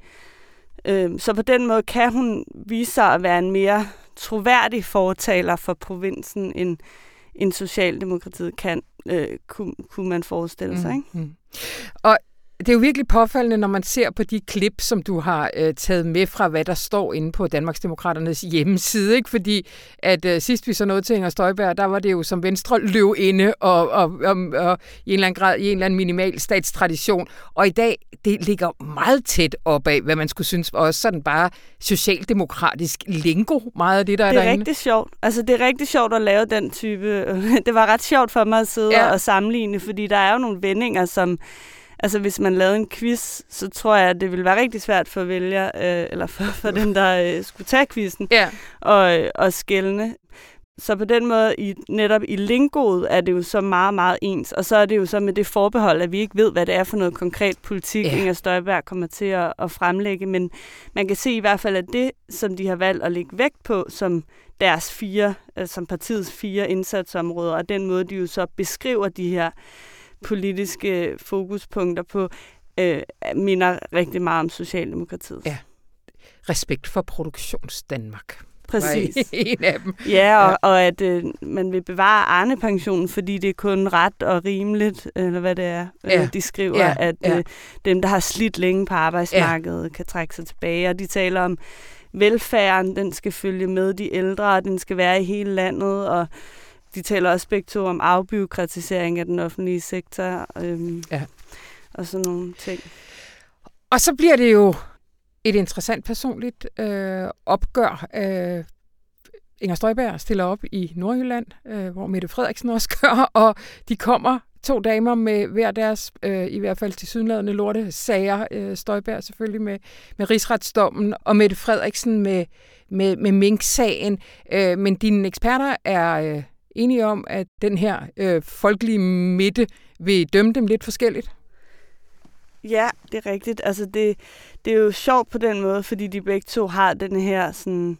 Øh, så på den måde kan hun vise sig at være en mere troværdig fortaler for provinsen, end, end Socialdemokratiet kan, øh, kunne, kunne man forestille sig. Ikke? Mm. Og det er jo virkelig påfaldende, når man ser på de klip, som du har øh, taget med fra, hvad der står inde på Danmarksdemokraternes hjemmeside. Ikke? Fordi at øh, sidst vi så noget til Inger Støjberg, der var det jo som Venstre løb inde og, og, og, og i en eller anden grad i en eller anden minimal statstradition. Og i dag, det ligger meget tæt op af, hvad man skulle synes, og sådan bare socialdemokratisk lingo, meget af det, der er derinde. Det er rigtig sjovt. Altså, det er rigtig sjovt at lave den type... <laughs> det var ret sjovt for mig at sidde ja. og sammenligne, fordi der er jo nogle vendinger, som Altså, hvis man lavede en quiz, så tror jeg, at det ville være rigtig svært for vælger, øh, eller for, for den, der øh, skulle tage quizzen, ja. og, øh, og skældne. Så på den måde, i, netop i lingoet, er det jo så meget, meget ens. Og så er det jo så med det forbehold, at vi ikke ved, hvad det er for noget konkret politik, ja. Inger Støjberg kommer til at, at fremlægge. Men man kan se i hvert fald, at det, som de har valgt at lægge vægt på, som deres fire, altså som partiets fire indsatsområder, og den måde, de jo så beskriver de her politiske fokuspunkter på, øh, minder rigtig meget om Socialdemokratiet. Ja. Respekt for produktionsdanmark. Præcis. <laughs> en af dem. Ja, og, ja. og at øh, man vil bevare Arne-pensionen, fordi det er kun ret og rimeligt, eller hvad det er, øh, ja. de skriver, ja. at ja. Øh, dem, der har slidt længe på arbejdsmarkedet, ja. kan trække sig tilbage. Og de taler om velfærden, den skal følge med de ældre, og den skal være i hele landet, og de taler også begge to om afbyråkratisering af den offentlige sektor øhm, ja. og sådan nogle ting. Og så bliver det jo et interessant personligt øh, opgør. Øh, Inger Støjberg stiller op i Nordjylland, øh, hvor Mette Frederiksen også <laughs> gør, og de kommer to damer med hver deres, øh, i hvert fald til sydenladende lorte sager. Øh, Støjberg selvfølgelig med, med rigsretsdommen, og Mette Frederiksen med, med, med Mink-sagen. Øh, men dine eksperter er øh, enige om, at den her øh, folkelige midte vil dømme dem lidt forskelligt? Ja, det er rigtigt. Altså det, det er jo sjovt på den måde, fordi de begge to har den her sådan øh,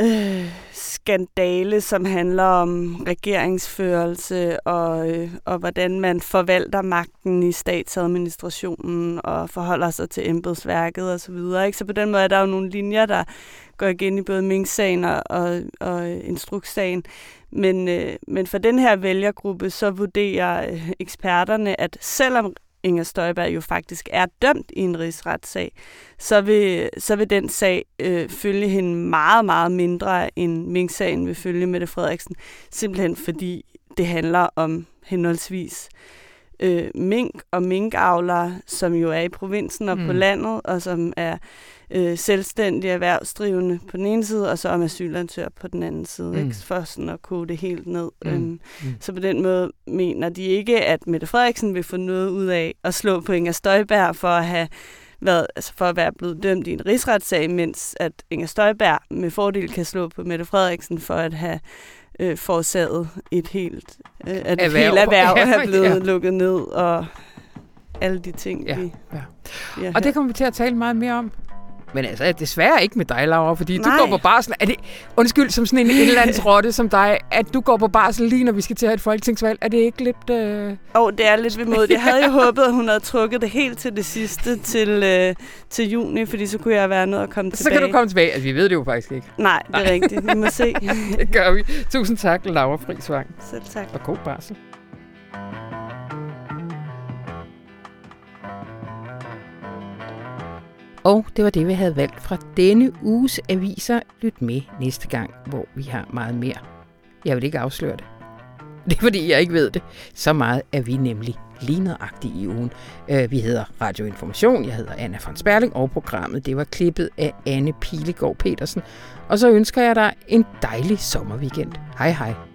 Øh, skandale, som handler om regeringsførelse og, øh, og hvordan man forvalter magten i statsadministrationen og forholder sig til embedsværket osv. Så, videre, ikke? så på den måde er der jo nogle linjer, der går igen i både Mink-sagen og, og, og Instrukssagen. Men, øh, men for den her vælgergruppe, så vurderer øh, eksperterne, at selvom Inger Støjberg jo faktisk er dømt i en rigsretssag, så vil, så vil den sag øh, følge hende meget, meget mindre end Mink-sagen vil følge Mette Frederiksen. Simpelthen fordi det handler om henholdsvis øh, mink og minkavlere, som jo er i provinsen og mm. på landet, og som er øh, selvstændige erhvervsdrivende på den ene side, og så om asylansøger på den anden side, mm. ikke? for sådan at kode det helt ned. Mm. Øhm, mm. Så på den måde mener de ikke, at Mette Frederiksen vil få noget ud af at slå på Inger Støjberg for at have været, altså for at være blevet dømt i en rigsretssag, mens at Inger Støjberg med fordel kan slå på Mette Frederiksen for at have øh, forårsaget et helt, øh, at et helt erhverv <laughs> ja, er blevet ja. lukket ned, og alle de ting. Ja, vi, ja. og det kommer vi til at tale meget mere om men altså, desværre ikke med dig, Laura, fordi Nej. du går på barsel. Er det, undskyld, som sådan en indlandsrotte <laughs> som dig, at du går på barsel lige når vi skal til at have et folketingsvalg. Er det ikke lidt... Øh... Åh, øh... oh, det er lidt vemodigt. Jeg havde jo <laughs> håbet, at hun havde trukket det helt til det sidste, til, øh, til juni, fordi så kunne jeg være nødt at komme tilbage. Så kan du komme tilbage. Altså, vi ved det jo faktisk ikke. Nej, det er Nej. rigtigt. Vi må se. <laughs> det gør vi. Tusind tak, Laura Friisvang. Selv tak. Og god barsel. Og det var det, vi havde valgt fra denne uges aviser. Lyt med næste gang, hvor vi har meget mere. Jeg vil ikke afsløre det. <laughs> Det er fordi, jeg ikke ved det. Så meget er vi nemlig lige nøjagtigt i ugen. Øh, vi hedder Radio Information, jeg hedder Anna von Sperling, og programmet det var klippet af Anne Pilegaard Petersen. Og så ønsker jeg dig en dejlig sommerweekend. Hej hej.